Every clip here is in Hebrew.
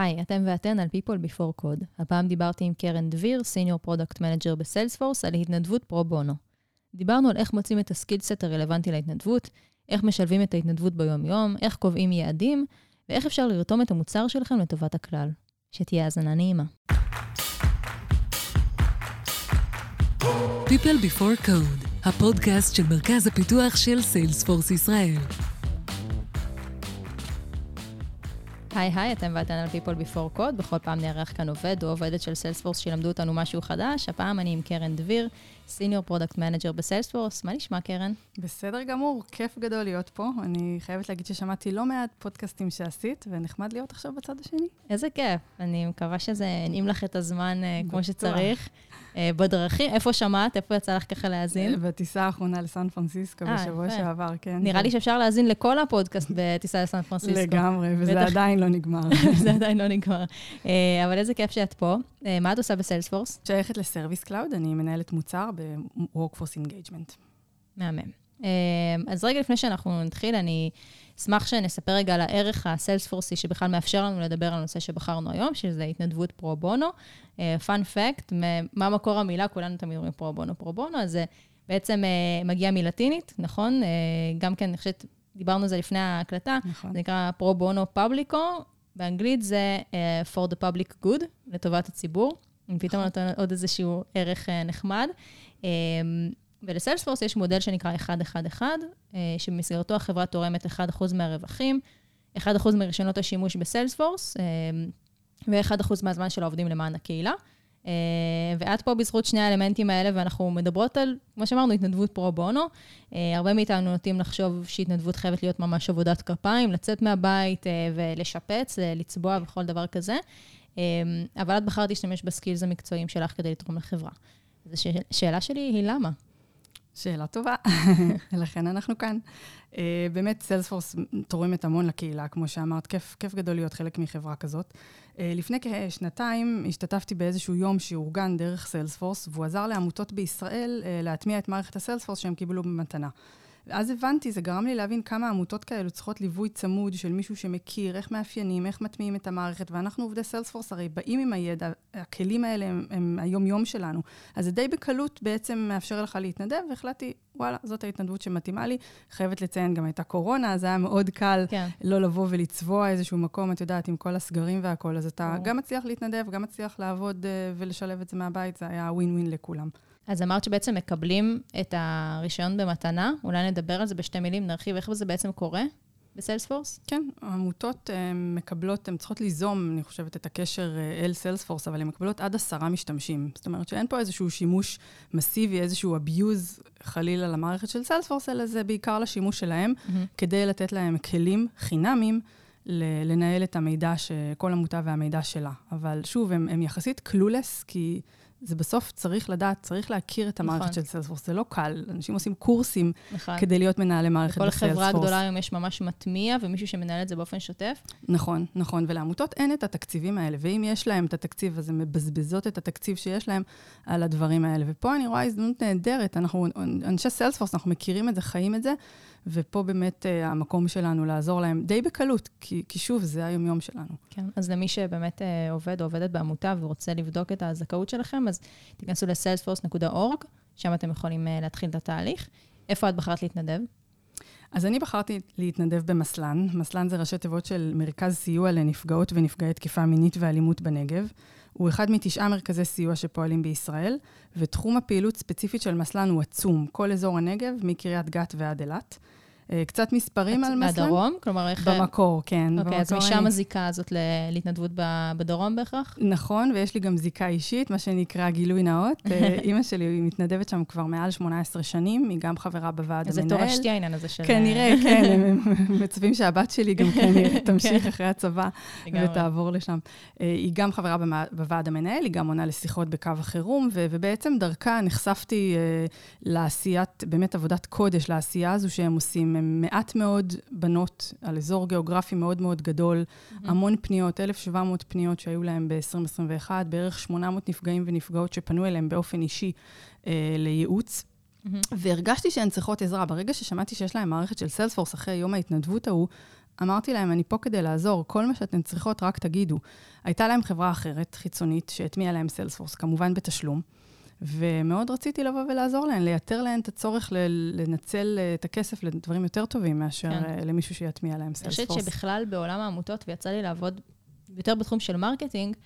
היי, אתם ואתן על People Before Code. הפעם דיברתי עם קרן דביר, senior product manager בסיילספורס, על התנדבות פרו בונו. דיברנו על איך מוצאים את ה skill set הרלוונטי להתנדבות, איך משלבים את ההתנדבות ביום-יום, איך קובעים יעדים, ואיך אפשר לרתום את המוצר שלכם לטובת הכלל. שתהיה האזנה נעימה. People Before Code, הפודקאסט של מרכז הפיתוח של סיילספורס ישראל. היי היי, אתם ואתן על People Before Code, בכל פעם נארח כאן עובד או עובדת של סיילספורס שילמדו אותנו משהו חדש. הפעם אני עם קרן דביר, senior product manager בסיילספורס. מה נשמע, קרן? בסדר גמור, כיף גדול להיות פה. אני חייבת להגיד ששמעתי לא מעט פודקאסטים שעשית, ונחמד להיות עכשיו בצד השני. איזה כיף. אני מקווה שזה ינעים לך את הזמן uh, כמו שצריך. Uh, בדרכים, איפה שמעת? איפה יצא לך ככה להאזין? בטיסה האחרונה לסן פרנסיסקו אה, בשבוע. שעבר, כן. נראה לי שאפשר להאזין לכל הפודקאסט בטיסה לסן פרנסיסקו. לגמרי, וזה. עדיין לא נגמר. זה עדיין לא נגמר. אה, אבל איזה כיף שאת פה. אה, מה את עושה בסיילספורס? שייכת ל Service Cloud, אני מנהלת מוצר ב-Workforce Engagement. מהמם. אה, אז רגע לפני שאנחנו נתחיל, אני אשמח שנספר רגע על הערך הסיילספורסי שבכלל מאפשר לנו לדבר על הנושא שבחרנו היום, שזה התנדבות פרו בונו. fun fact, מה מקור המילה? כולנו תמיד אומרים פרו בונו, פרו בונו, אז זה בעצם אה, מגיע מלטינית, נכון? אה, גם כן, אני חושבת, דיברנו על זה לפני ההקלטה, נכון. זה נקרא pro bono publico, באנגלית זה uh, for the public good, לטובת הציבור. אני פתאום נותן עוד איזשהו ערך uh, נחמד. Um, ולסיילספורס יש מודל שנקרא 111, uh, שבמסגרתו החברה תורמת 1% מהרווחים, 1% מרישיונות השימוש בסיילספורס, um, ו-1% מהזמן של העובדים למען הקהילה. Uh, ואת פה בזכות שני האלמנטים האלה, ואנחנו מדברות על, כמו שאמרנו, התנדבות פרו בונו. Uh, הרבה מאיתנו נוטים לחשוב שהתנדבות חייבת להיות ממש עבודת כפיים, לצאת מהבית uh, ולשפץ, לצבוע וכל דבר כזה. אבל את בחרת להשתמש ב skills המקצועיים שלך כדי לתרום לחברה. אז השאלה שלי היא למה? שאלה טובה, לכן אנחנו כאן. Uh, באמת, סיילספורס תורמת המון לקהילה, כמו שאמרת, כיף, כיף גדול להיות חלק מחברה כזאת. Uh, לפני כשנתיים השתתפתי באיזשהו יום שאורגן דרך סיילספורס, והוא עזר לעמותות בישראל uh, להטמיע את מערכת הסיילספורס שהם קיבלו במתנה. ואז הבנתי, זה גרם לי להבין כמה עמותות כאלו צריכות ליווי צמוד של מישהו שמכיר, איך מאפיינים, איך מטמיעים את המערכת, ואנחנו עובדי סיילספורס הרי באים עם הידע, הכלים האלה הם, הם היום-יום שלנו. אז זה די בקלות בעצם מאפשר לך להתנדב, והחלטתי, וואלה, זאת ההתנדבות שמתאימה לי. חייבת לציין, גם הייתה קורונה, אז היה מאוד קל כן. לא לבוא ולצבוע איזשהו מקום, את יודעת, עם כל הסגרים והכול, אז אתה ברור. גם מצליח להתנדב, גם מצליח לעבוד אה, ולשלב את זה מהבית, זה היה ווין ווין לכולם. אז אמרת שבעצם מקבלים את הרישיון במתנה, אולי נדבר על זה בשתי מילים, נרחיב איך זה בעצם קורה בסיילספורס? כן, העמותות אה, מקבלות, הן צריכות ליזום, אני חושבת, את הקשר אה, אל סיילספורס, אבל הן מקבלות עד עשרה משתמשים. זאת אומרת שאין פה איזשהו שימוש מסיבי, איזשהו abuse חלילה למערכת של סיילספורס, אלא זה בעיקר לשימוש שלהם, כדי לתת להם כלים חינמים לנהל את המידע, ש- כל עמותה והמידע שלה. אבל שוב, הם, הם יחסית clueless, כי זה בסוף צריך לדעת, צריך להכיר את המערכת נכון. של סיילספורס. זה לא קל, אנשים עושים קורסים נכון. כדי להיות מנהלי מערכת בכל בסיילספורס. חברה גדולה היום יש ממש מטמיע, ומישהו שמנהל את זה באופן שוטף. נכון, נכון, ולעמותות אין את התקציבים האלה, ואם יש להם את התקציב, אז הן מבזבזות את התקציב שיש להם על הדברים האלה. ופה אני רואה הזדמנות נהדרת, אנחנו, אנשי סיילספורס, אנחנו מכירים את זה, חיים את זה, ופה באמת uh, המקום שלנו לעזור להם די בקלות, כי, כי שוב, זה היומיום שלנו. כן, אז למי שבאמת אה, עובד או עובדת בעמותה ורוצה לבדוק את הזכאות שלכם, אז תיכנסו ל-salesforce.org, שם אתם יכולים אה, להתחיל את התהליך. איפה את בחרת להתנדב? אז אני בחרתי להתנדב במסל"ן. מסל"ן זה ראשי תיבות של מרכז סיוע לנפגעות ונפגעי תקיפה מינית ואלימות בנגב. הוא אחד מתשעה מרכזי סיוע שפועלים בישראל, ותחום הפעילות ספציפית של מסל"ן הוא עצום, כל אזור הנגב, מקריית גת ועד אילת. אה, קצת מספרים על מסל"ן. מהדרום? כלומר, איך... במקור, כן. אוקיי, אז במקור משם אני- הזיקה הזאת להתנדבות בדרום בהכרח? נכון, ויש לי גם זיקה אישית, מה שנקרא גילוי נאות. אה, אימא שלי היא מתנדבת שם כבר מעל 18 שנים, היא גם חברה בוועד אז זה המנהל. תורשתי העניין הזה של... כנראה, כן, הם מצפים שהבת שלי גם כנראה תמשיך אחרי הצבא. ותעבור לשם. אה, היא גם חברה בוועד המנהל, היא גם עונה לשיחות בקו החירום, ו- ובעצם דרכה נחשפתי אה, לעשיית, באמת עבודת קודש, לעשייה הזו שהם עושים. הם מעט מאוד בנות על אזור גיאוגרפי מאוד מאוד גדול, המון פניות, 1,700 פניות שהיו להם ב-2021, בערך 800 נפגעים ונפגעות שפנו אליהם באופן אישי אה, לייעוץ. מהמם. והרגשתי שהן צריכות עזרה. ברגע ששמעתי שיש להם מערכת של סיילספורס אחרי יום ההתנדבות ההוא, אמרתי להם, אני פה כדי לעזור, כל מה שאתן צריכות, רק תגידו. הייתה להם חברה אחרת, חיצונית, שהטמיעה להם סיילספורס, כמובן בתשלום, ומאוד רציתי לבוא ולעזור להן, לייתר להן את הצורך לנצל אה, את הכסף לדברים יותר טובים מאשר כן. אה, למישהו שיטמיע להם סיילספורס. אני חושבת שבכלל בעולם העמותות, ויצא לי לעבוד יותר בתחום של marketing,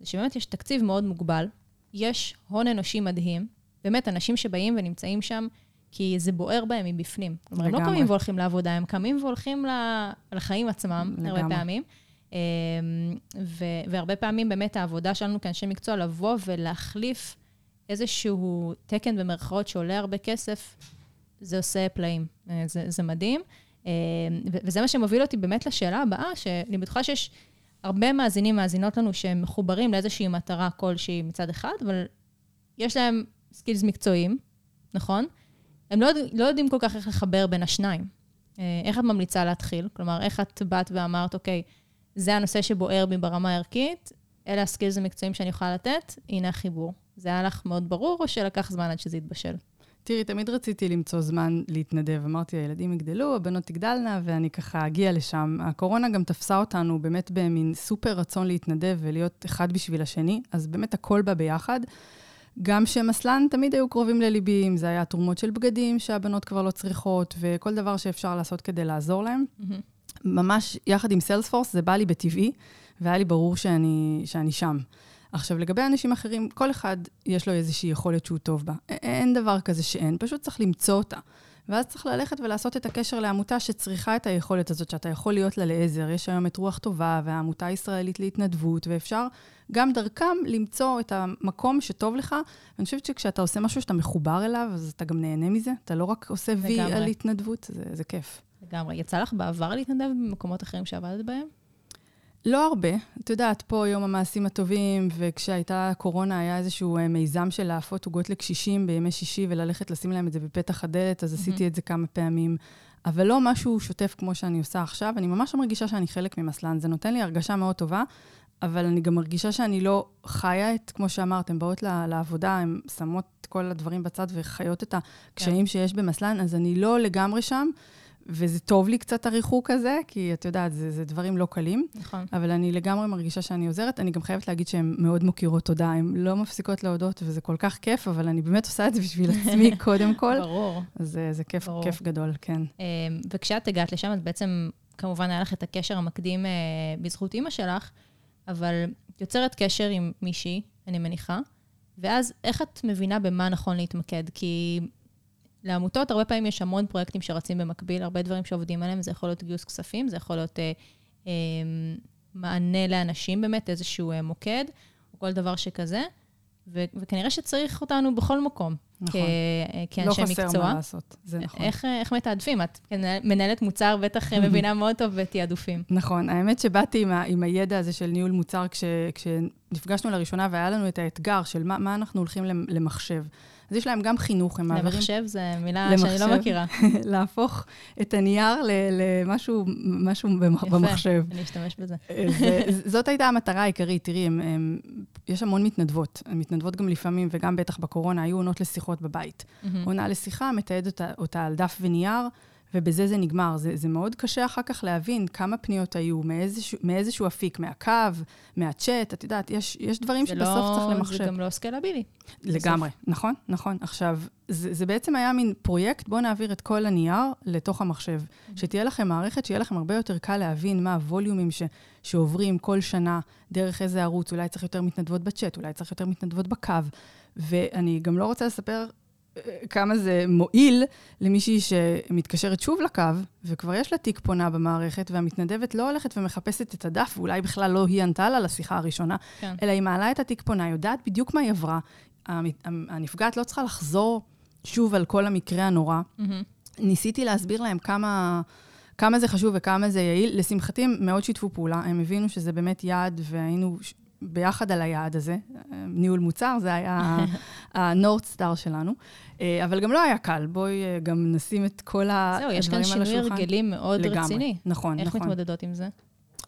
זה שבאמת יש תקציב מאוד מוגבל, יש הון אנושי מדהים, באמת, אנשים שבאים ונמצאים שם, כי זה בוער בהם מבפנים. כלומר, הם לא קמים והולכים לעבודה, הם קמים והולכים לחיים עצמם, לגמרי. הרבה פעמים. אמ, ו- והרבה פעמים באמת העבודה שלנו כאנשי מקצוע לבוא ולהחליף איזשהו תקן במרכאות שעולה הרבה כסף, זה עושה פלאים. אה, זה, זה מדהים. אמ, וזה מה שמוביל אותי באמת לשאלה הבאה, שאני בטוחה שיש הרבה מאזינים, מאזינות לנו, שהם מחוברים לאיזושהי מטרה כלשהי מצד אחד, אבל יש להם סקילס מקצועיים, נכון? הם לא, לא יודעים כל כך איך לחבר בין השניים. אה, איך את ממליצה להתחיל? כלומר, איך את באת ואמרת, אוקיי, זה הנושא שבוער בי ברמה הערכית, אלה הסקילס המקצועיים שאני יכולה לתת, הנה החיבור. זה היה לך מאוד ברור, או שלקח זמן עד שזה יתבשל? תראי, תמיד רציתי למצוא זמן להתנדב. אמרתי, הילדים יגדלו, הבנות תגדלנה, ואני ככה אגיע לשם. הקורונה גם תפסה אותנו באמת במין סופר רצון להתנדב ולהיות אחד בשביל השני, אז באמת הכל בא ביחד. גם שמסלן תמיד היו קרובים לליבי, אם זה היה תרומות של בגדים שהבנות כבר לא צריכות, וכל דבר שאפשר לעשות כדי לעזור להם. Mm-hmm. ממש יחד עם סיילספורס, זה בא לי בטבעי, והיה לי ברור שאני, שאני שם. עכשיו, לגבי אנשים אחרים, כל אחד יש לו איזושהי יכולת שהוא טוב בה. אין דבר כזה שאין, פשוט צריך למצוא אותה. ואז צריך ללכת ולעשות את הקשר לעמותה שצריכה את היכולת הזאת, שאתה יכול להיות לה לעזר. יש היום את רוח טובה והעמותה הישראלית להתנדבות, ואפשר גם דרכם למצוא את המקום שטוב לך. ואני חושבת שכשאתה עושה משהו שאתה מחובר אליו, אז אתה גם נהנה מזה. אתה לא רק עושה וי על התנדבות, זה, זה כיף. לגמרי. יצא לך בעבר להתנדב במקומות אחרים שעבדת בהם? לא הרבה. את יודעת, פה יום המעשים הטובים, וכשהייתה קורונה היה איזשהו אה, מיזם של להפות עוגות לקשישים בימי שישי וללכת לשים להם את זה בפתח הדלת, אז mm-hmm. עשיתי את זה כמה פעמים. אבל לא משהו שוטף כמו שאני עושה עכשיו. אני ממש מרגישה שאני חלק ממסלן. זה נותן לי הרגשה מאוד טובה, אבל אני גם מרגישה שאני לא חיה את, כמו שאמרת, הן באות לעבודה, הן שמות את כל הדברים בצד וחיות את הקשיים כן. שיש במסלן, אז אני לא לגמרי שם. וזה טוב לי קצת הריחוק הזה, כי את יודעת, זה, זה דברים לא קלים. נכון. אבל אני לגמרי מרגישה שאני עוזרת. אני גם חייבת להגיד שהן מאוד מוקירות תודה, הן לא מפסיקות להודות, וזה כל כך כיף, אבל אני באמת עושה את זה בשביל עצמי קודם כל. ברור. אז זה, זה כיף, ברור. כיף גדול, כן. אמ, וכשאת הגעת לשם, אז בעצם, כמובן, היה לך את הקשר המקדים אה, בזכות אימא שלך, אבל את יוצרת קשר עם מישהי, אני מניחה, ואז איך את מבינה במה נכון להתמקד? כי לעמותות, הרבה פעמים יש המון פרויקטים שרצים במקביל, הרבה דברים שעובדים עליהם, זה יכול להיות גיוס כספים, זה יכול להיות אה, אה, מענה לאנשים באמת, איזשהו אה, מוקד, או כל דבר שכזה, ו- וכנראה שצריך אותנו בכל מקום. נכון. כ- כאנשי לא מקצוע. לא חסר מה לעשות, זה נכון. איך, איך מתעדפים? את מנהלת מוצר, בטח מבינה מאוד טוב בתעדופים. נכון. האמת שבאתי עם, ה- עם הידע הזה של ניהול מוצר כש- כשנפגשנו לראשונה והיה לנו את האתגר של מה, מה אנחנו הולכים למחשב. אז יש להם גם חינוך, הם מעבירים... למחשב זו מילה למחשב, שאני לא מכירה. להפוך את הנייר למשהו משהו במחשב. יפה, אני אשתמש בזה. אה, זאת הייתה המטרה העיקרית. תראי, הם, הם, יש המון מתנדבות. מתנדבות גם לפעמים, וגם בטח בקורונה, היו עונות לשיחות בבית. Mm-hmm. עונה לשיחה, מתעד אותה, אותה על דף ונייר. ובזה זה נגמר. זה, זה מאוד קשה אחר כך להבין כמה פניות היו, מאיזשהו, מאיזשהו אפיק, מהקו, מהצ'אט, את יודעת, יש, יש דברים שבסוף לא, צריך למחשב. זה גם לא סקלבילי. לגמרי, בסוף. נכון, נכון. עכשיו, זה, זה בעצם היה מין פרויקט, בואו נעביר את כל הנייר לתוך המחשב. Mm-hmm. שתהיה לכם מערכת, שיהיה לכם הרבה יותר קל להבין מה הווליומים ש, שעוברים כל שנה, דרך איזה ערוץ, אולי צריך יותר מתנדבות בצ'אט, אולי צריך יותר מתנדבות בקו. ואני גם לא רוצה לספר כמה זה מועיל למישהי שמתקשרת שוב לקו, וכבר יש לה תיק פונה במערכת, והמתנדבת לא הולכת ומחפשת את הדף, ואולי בכלל לא היא ענתה לה לשיחה הראשונה, כן. אלא היא מעלה את התיק פונה, יודעת בדיוק מה היא עברה. הנפגעת לא צריכה לחזור שוב על כל המקרה הנורא. Mm-hmm. ניסיתי להסביר להם כמה... כמה זה חשוב וכמה זה יעיל. לשמחתי, הם מאוד שיתפו פעולה. הם הבינו שזה באמת יעד, והיינו ביחד על היעד הזה. ניהול מוצר, זה היה הנורד סטאר שלנו. אה, אבל גם לא היה קל. בואי אה, גם נשים את כל הדברים על השולחן. זהו, יש כאן שינוי הרגלים מאוד לגמרי. רציני. נכון, איך נכון. איך מתמודדות עם זה?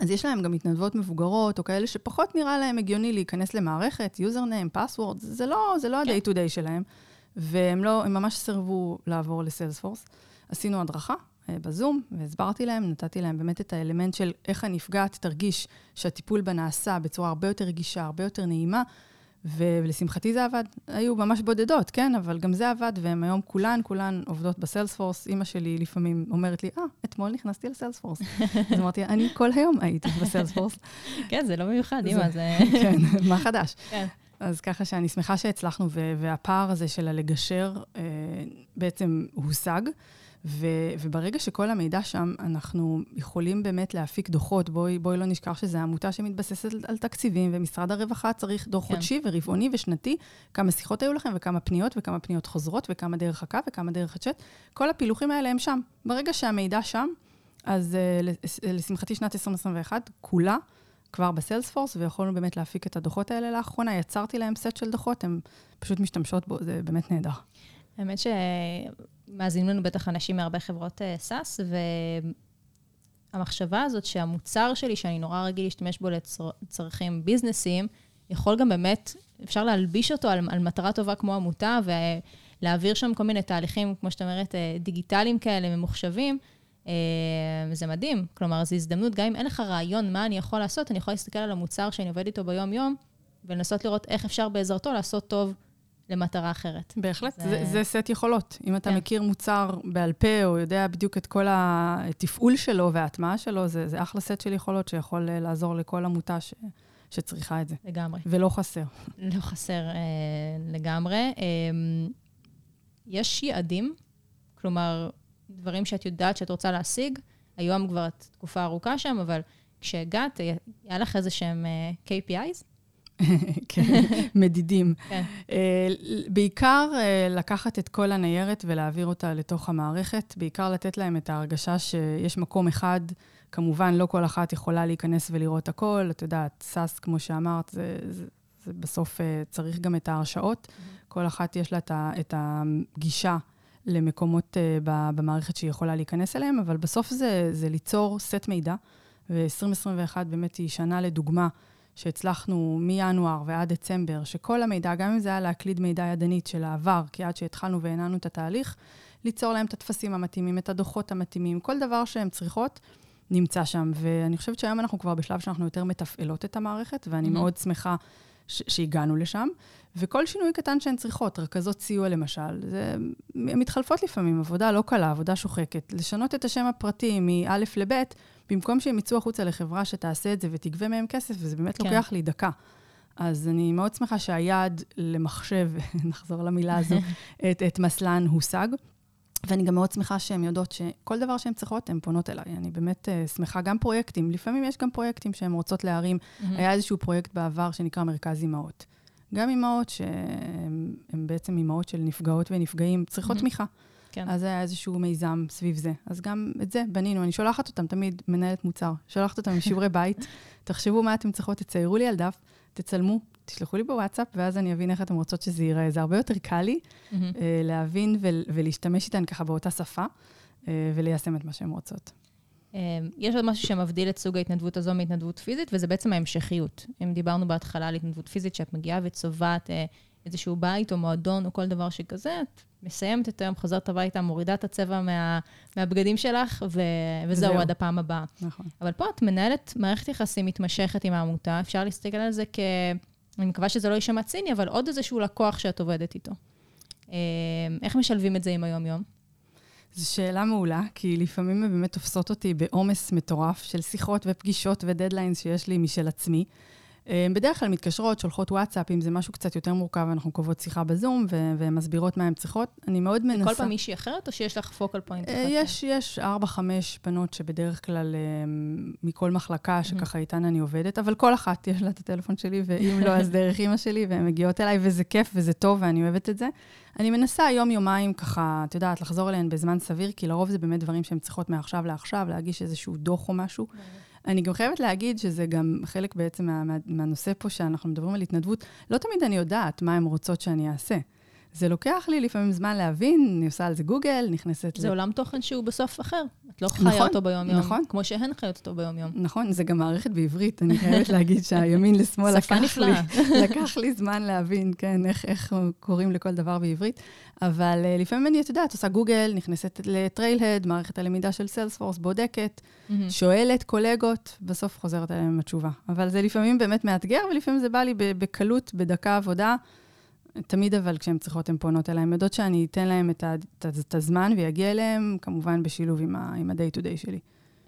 אז יש להם גם מתנדבות מבוגרות, או כאלה שפחות נראה להם הגיוני להיכנס למערכת, יוזרניים, פסוורד, זה לא, זה לא ה-day to day שלהם. והם לא, הם ממש סירבו לעבור לסיילספורס. עשינו הדרכה, אה, בזום, והסברתי להם, נתתי להם באמת את האלמנט של איך הנפגעת תרגיש שהטיפול בה נעשה בצורה הרבה יותר רגישה, הרבה יותר נעימה, ולשמחתי זה עבד. היו ממש בודדות, כן? אבל גם זה עבד, והן היום כולן, כולן עובדות בסיילספורס. אימא שלי לפעמים אומרת לי, אה, אתמול נכנסתי לסיילספורס. אז אמרתי, אני כל היום הייתי בסיילספורס. כן, זה לא מיוחד, אימא, זה... כן, מה חדש? כן. אז ככה שאני שמחה שהצלחנו, והפער הזה של הלגשר אה, בעצם הושג. ו- וברגע שכל המידע שם, אנחנו יכולים באמת להפיק דוחות. בואי, בואי לא נשכח שזו עמותה שמתבססת על, על תקציבים, ומשרד הרווחה צריך דוח כן. חודשי ורבעוני ושנתי, כמה שיחות היו לכם, וכמה פניות, וכמה פניות חוזרות, וכמה דרך הקו, וכמה דרך הצ'אט. כל הפילוחים האלה הם שם. ברגע שהמידע שם, אז uh, לשמחתי שנת 2021, כולה כבר בסיילספורס, ויכולנו באמת להפיק את הדוחות האלה לאחרונה. יצרתי להם סט של דוחות, הן פשוט משתמשות בו, זה באמת נהדר. האמת שמאזינים לנו בטח אנשים מהרבה חברות SaaS, אה, והמחשבה הזאת שהמוצר שלי, שאני נורא רגיל להשתמש בו לצרכים ביזנסיים, יכול גם באמת, אפשר להלביש אותו על, על מטרה טובה כמו עמותה, ולהעביר שם כל מיני תהליכים, כמו שאת אומרת, אה, דיגיטליים כאלה, ממוחשבים. אה, זה מדהים. כלומר, זו הזדמנות, גם אם אין לך רעיון מה אני יכול לעשות, אני יכולה להסתכל על המוצר שאני עובד איתו ביום-יום, ולנסות לראות איך אפשר בעזרתו לעשות טוב למטרה אחרת. בהחלט, זה, זה, זה סט יכולות. אם אתה כן. מכיר מוצר בעל פה, או יודע בדיוק את כל התפעול שלו וההטמעה שלו, זה, זה אחלה סט של יכולות שיכול אה, לעזור לכל עמותה ש, שצריכה את זה. לגמרי. ולא חסר. לא חסר אה, לגמרי. אה, יש יעדים, כלומר, דברים שאת יודעת שאת רוצה להשיג, היום כבר את תקופה ארוכה שם, אבל כשהגעת, היה לך איזה שהם אה, KPIs? כן, מדידים. כן. אה, בעיקר אה, לקחת את כל הניירת ולהעביר אותה לתוך המערכת, בעיקר לתת להם את ההרגשה שיש מקום אחד, כמובן לא כל אחת יכולה להיכנס ולראות הכל, את יודעת, סאס, כמו שאמרת, זה, זה, זה בסוף אה, צריך גם את ההרשאות. Mm-hmm. כל אחת יש לה את הגישה למקומות במערכת שהיא יכולה להיכנס אליהם, אבל בסוף זה, זה ליצור סט מידע, ו-2021 באמת היא שנה לדוגמה. שהצלחנו מינואר ועד דצמבר, שכל המידע, גם אם זה היה להקליד מידע ידנית של העבר, כי עד שהתחלנו והנענו את התהליך, ליצור להם את הטפסים המתאימים, את הדוחות המתאימים, כל דבר שהן צריכות, נמצא שם. ואני חושבת שהיום אנחנו כבר בשלב שאנחנו יותר מתפעלות את המערכת, ואני mm-hmm. מאוד שמחה ש- שהגענו לשם. וכל שינוי קטן שהן צריכות, רכזות סיוע למשל, זה, הן מתחלפות לפעמים, עבודה לא קלה, עבודה שוחקת. לשנות את השם הפרטי מא' לב', במקום שהם יצאו החוצה לחברה שתעשה את זה ותגבה מהם כסף, וזה באמת כן. לוקח לי דקה. אז אני מאוד שמחה שהיעד למחשב, נחזור למילה הזו, את, את מסלן הושג. ואני גם מאוד שמחה שהן יודעות שכל דבר שהן צריכות, הן פונות אליי. אני באמת uh, שמחה, גם פרויקטים. לפעמים יש גם פרויקטים שהן רוצות להרים. Mm-hmm. היה איזשהו פרויקט בעבר שנקרא מרכז אימהות. גם אימהות שהן בעצם אימהות של נפגעות ונפגעים, צריכות mm-hmm. תמיכה. כן. אז היה איזשהו מיזם סביב זה. אז גם את זה בנינו. אני שולחת אותם תמיד, מנהלת מוצר, שולחת אותם עם שיעורי בית, תחשבו מה אתם צריכות, תציירו לי על דף, תצלמו, תשלחו לי בוואטסאפ, ואז אני אבין איך אתם רוצות שזה ייראה. זה הרבה יותר קל לי mm-hmm. uh, להבין ולהשתמש איתן ככה באותה שפה, uh, וליישם את מה שהן רוצות. אמ, יש עוד משהו שמבדיל את סוג ההתנדבות הזו מהתנדבות פיזית, וזה בעצם ההמשכיות. אם דיברנו בהתחלה על התנדבות פיזית, שאת מגיעה וצובעת אה, איזשהו בית או מועדון או כל דבר שכזה, את מסיימת את היום, חוזרת הביתה, מורידה את הצבע מה, מהבגדים שלך, ו, וזהו עד הפעם הבאה. נכון. אבל פה את מנהלת מערכת יחסים מתמשכת עם העמותה, אפשר להסתכל על זה כ... אני מקווה שזה לא יישמע ציני, אבל עוד איזשהו לקוח שאת עובדת איתו. אמ, איך משלבים את זה עם היום-יום? זו שאלה מעולה, כי לפעמים הן באמת תופסות אותי בעומס מטורף של שיחות ופגישות ודדליינס שיש לי משל עצמי. אה, בדרך כלל מתקשרות, שולחות וואטסאפ, אם זה משהו קצת יותר מורכב, אנחנו קובעות שיחה בזום והן מסבירות מה הן צריכות. אני מאוד מנסה... כל פעם מישהי אחרת, או שיש לך פוקל פוינט? אה, יש, יש ארבע, חמש בנות שבדרך כלל אה, מכל מחלקה שככה איתן אני עובדת, אבל כל אחת יש לה את הטלפון שלי, ואם לא, אז דרך אימא שלי, והן מגיעות אליי, וזה כיף וזה טוב, ואני אוהבת את זה. אני מנסה יום-יומיים ככה, את יודעת, לחזור אליהן בזמן סביר, כי לרוב זה באמת דברים שהן צריכות מעכשיו לעכשיו, להגיש איזשהו דוח או משהו. אני גם חייבת להגיד שזה גם חלק בעצם מה, מה, מהנושא פה, שאנחנו מדברים על התנדבות. לא תמיד אני יודעת מה הן רוצות שאני אעשה. זה לוקח לי לפעמים זמן להבין, אני עושה על זה גוגל, נכנסת... זה ל... עולם תוכן שהוא בסוף אחר. את לא חיה נכון, אותו ביום-יום, נכון. כמו שהן חיות אותו ביום-יום. נכון, זה גם מערכת בעברית, אני חייבת להגיד שהימין לשמאל לקח לי. לקח לי זמן להבין, כן, איך, איך קוראים לכל דבר בעברית. אבל uh, לפעמים אני, את יודעת, עושה גוגל, נכנסת לטריילהד, מערכת הלמידה של סיילספורס, בודקת. שואלת קולגות, בסוף חוזרת אליהם עם התשובה. אבל זה לפעמים באמת מאתגר, ולפעמים זה בא לי בקלות, בדקה עבודה. תמיד אבל כשהן צריכות, הן פונות אליי. הן יודעות שאני אתן להן את, הזמן ויגיע אליהן, כמובן בשילוב עם ה-day to day שלי.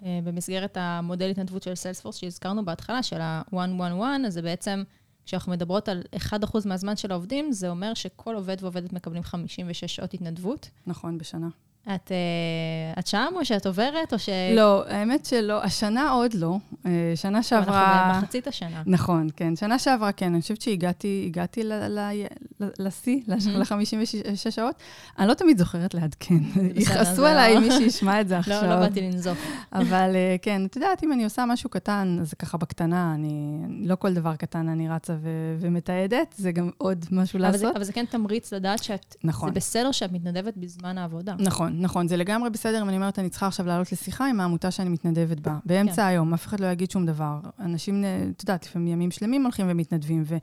אה, במסגרת המודל התנדבות של סיילספורס שהזכרנו בהתחלה, של ה-111, אז זה בעצם, כשאנחנו מדברות על 1% מהזמן של העובדים, זה אומר שכל עובד ועובדת מקבלים 56 שעות התנדבות. נכון, בשנה. את, אה, את שם או שאת עוברת, או ש... לא, האמת שלא, השנה עוד לא. אה, שנה אנחנו שעברה... במחצית השנה. נכון, כן. שנה שעברה, כן. אני חושבת שהגעתי הגעתי ל- ל- ל- לשיא, ל-56 שעות. אני לא תמיד זוכרת לעדכן. יכעסו זה עליי לא- מי שישמע את זה עכשיו. לא, לא באתי לנזוף. אבל אה, כן, את יודעת, אם אני עושה משהו קטן, זה ככה בקטנה, אני... לא כל דבר קטן אני רצה ו- ומתעדת, זה גם עוד משהו אבל זה, לעשות. אבל זה כן תמריץ לדעת שאת... נכון. זה בסדר שאת מתנדבת בזמן העבודה. נכון, נכון, זה לגמרי בסדר אם אני אומרת, אני צריכה עכשיו לעלות לשיחה עם העמותה שאני מתנדבת בה. באמצע כן. היום, אף אחד לא יגיד שום דבר. אנשים, אה, את יודעת, לפעמים ימים שלמים הולכים ומתנדבים, ו-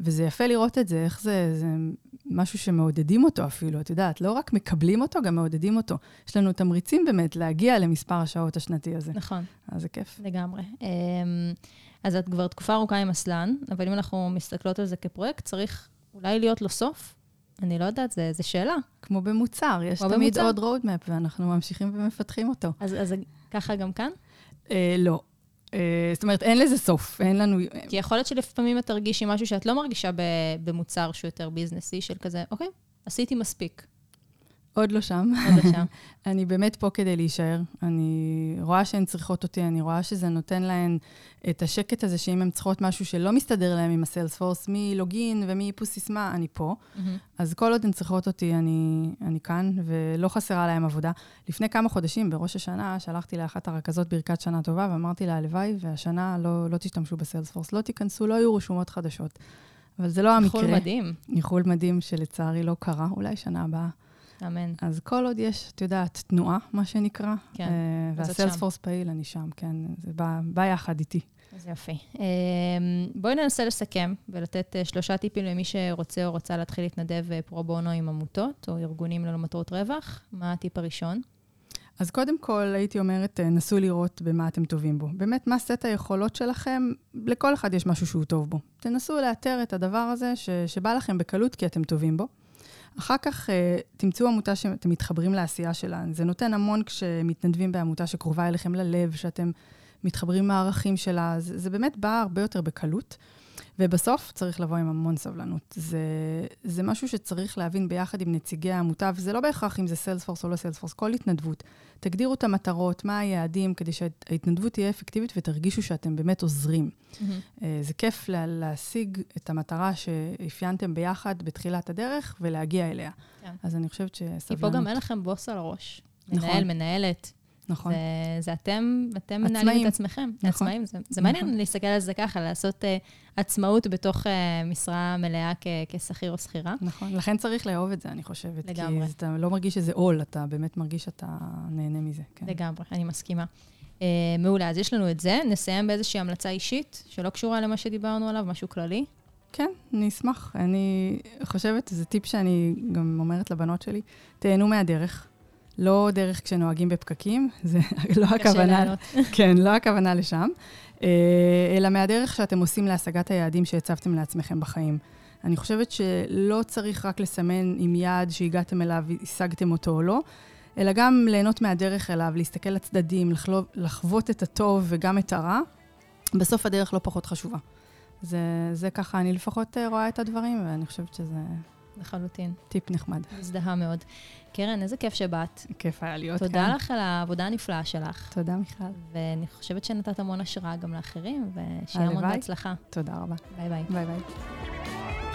וזה יפה לראות את זה, איך זה, זה משהו שמעודדים אותו אפילו, את יודעת, לא רק מקבלים אותו, גם מעודדים אותו. יש לנו תמריצים באמת להגיע למספר השעות השנתי הזה, נכון, אז זה כיף. לגמרי. אמ, אז את כבר תקופה ארוכה עם אסלן, אבל אם אנחנו מסתכלות על זה כפרויקט, צריך אולי להיות לו סוף? אני לא יודעת, זו שאלה. כמו במוצר, יש כמו תמיד במוצר. עוד roadmap, ואנחנו ממשיכים ומפתחים אותו. אז, אז ככה גם כאן? אה, לא. אה, זאת אומרת, אין לזה סוף, אין לנו... כי יכול להיות שלפעמים את תרגישי משהו שאת לא מרגישה במוצר שהוא יותר ביזנסי, של כזה, אוקיי, עשיתי מספיק, עוד לא שם. עוד לשם. אני באמת פה כדי להישאר. אני רואה שהן צריכות אותי, אני רואה שזה נותן להן את השקט הזה, שאם הן צריכות משהו שלא מסתדר להן עם הסיילספורס, מלוגין ומאיפוס סיסמה, אני פה. מהמם. אז כל עוד הן צריכות אותי, אני, אני כאן, ולא חסרה להן עבודה. לפני כמה חודשים, בראש השנה, שלחתי לאחת הרכזות ברכת שנה טובה, ואמרתי לה, הלוואי, והשנה לא, לא תשתמשו בסיילספורס, לא תיכנסו, לא יהיו רשומות חדשות. אבל זה לא המקרה. חול מדהים, ניחול מדהים שלצערי לא קרה, אולי שנה הבאה. אמן. אז כל עוד יש, את יודעת, תנועה, מה שנקרא, כן, אה, והסיילספורס פעיל, אני שם, כן, זה בא, בא יחד איתי. אז יופי. אמ, בואי ננסה לסכם ולתת אה, שלושה טיפים למי שרוצה או רוצה להתחיל להתנדב אה, פרו בונו עם עמותות או ארגונים ללא מטרות רווח. מה הטיפ הראשון? אז קודם כל, הייתי אומרת, נסו לראות במה אתם טובים בו. באמת, מה סט היכולות שלכם? לכל אחד יש משהו שהוא טוב בו. תנסו לאתר את הדבר הזה ש, שבא לכם בקלות כי אתם טובים בו. אחר כך אה, תמצאו עמותה שאתם מתחברים לעשייה שלה. זה נותן המון כשמתנדבים בעמותה שקרובה אליכם ללב, שאתם מתחברים מהערכים שלה. זה, זה באמת בא הרבה יותר בקלות. ובסוף צריך לבוא עם המון סבלנות. זה, זה משהו שצריך להבין ביחד עם נציגי העמותה, וזה לא בהכרח אם זה סיילספורס או לא סיילספורס, כל התנדבות. תגדירו את המטרות, מה היעדים, כדי שההתנדבות תהיה אפקטיבית ותרגישו שאתם באמת עוזרים. אה, זה כיף לה, להשיג את המטרה שאפיינתם ביחד בתחילת הדרך ולהגיע אליה. כן. אז אני חושבת שסבלנות. כי פה גם אין לכם בוס על הראש. נכון. מנהל, מנהלת. נכון. זה, זה אתם, אתם מנהלים. את עצמכם. נכון. עצמאים. זה, זה נכון. מעניין להסתכל על זה ככה, לעשות uh, עצמאות בתוך uh, משרה מלאה כ- כשכיר או שכירה. נכון, לכן צריך לאהוב את זה, אני חושבת. לגמרי. כי אתה לא מרגיש שזה עול, אתה באמת מרגיש שאתה נהנה מזה. כן. לגמרי, אני מסכימה. Uh, מעולה, אז יש לנו את זה. נסיים באיזושהי המלצה אישית, שלא קשורה למה שדיברנו עליו, משהו כללי. כן, אני אשמח. אני חושבת, זה טיפ שאני גם אומרת לבנות שלי, תהנו מהדרך. לא דרך כשנוהגים בפקקים, זה לא הכוונה. כן, לא הכוונה לשם, אה, אלא מהדרך שאתם עושים להשגת היעדים שהצבתם לעצמכם בחיים. אני חושבת שלא צריך רק לסמן עם יעד שהגעתם אליו, השגתם אותו או לא, אלא גם ליהנות מהדרך אליו, להסתכל לצדדים, לחלוב, לחוות את הטוב וגם את הרע. בסוף הדרך לא פחות חשובה. זה, זה ככה, אני לפחות אה, רואה את הדברים, ואני חושבת שזה לחלוטין. טיפ נחמד. מזדהה מאוד. קרן, איזה כיף שבאת. כיף היה להיות כאן. תודה לך על העבודה הנפלאה שלך. תודה, מיכל. ואני חושבת שנתת המון השראה גם לאחרים, ושיהיה המון. בהצלחה. תודה רבה. ביי ביי. ביי ביי.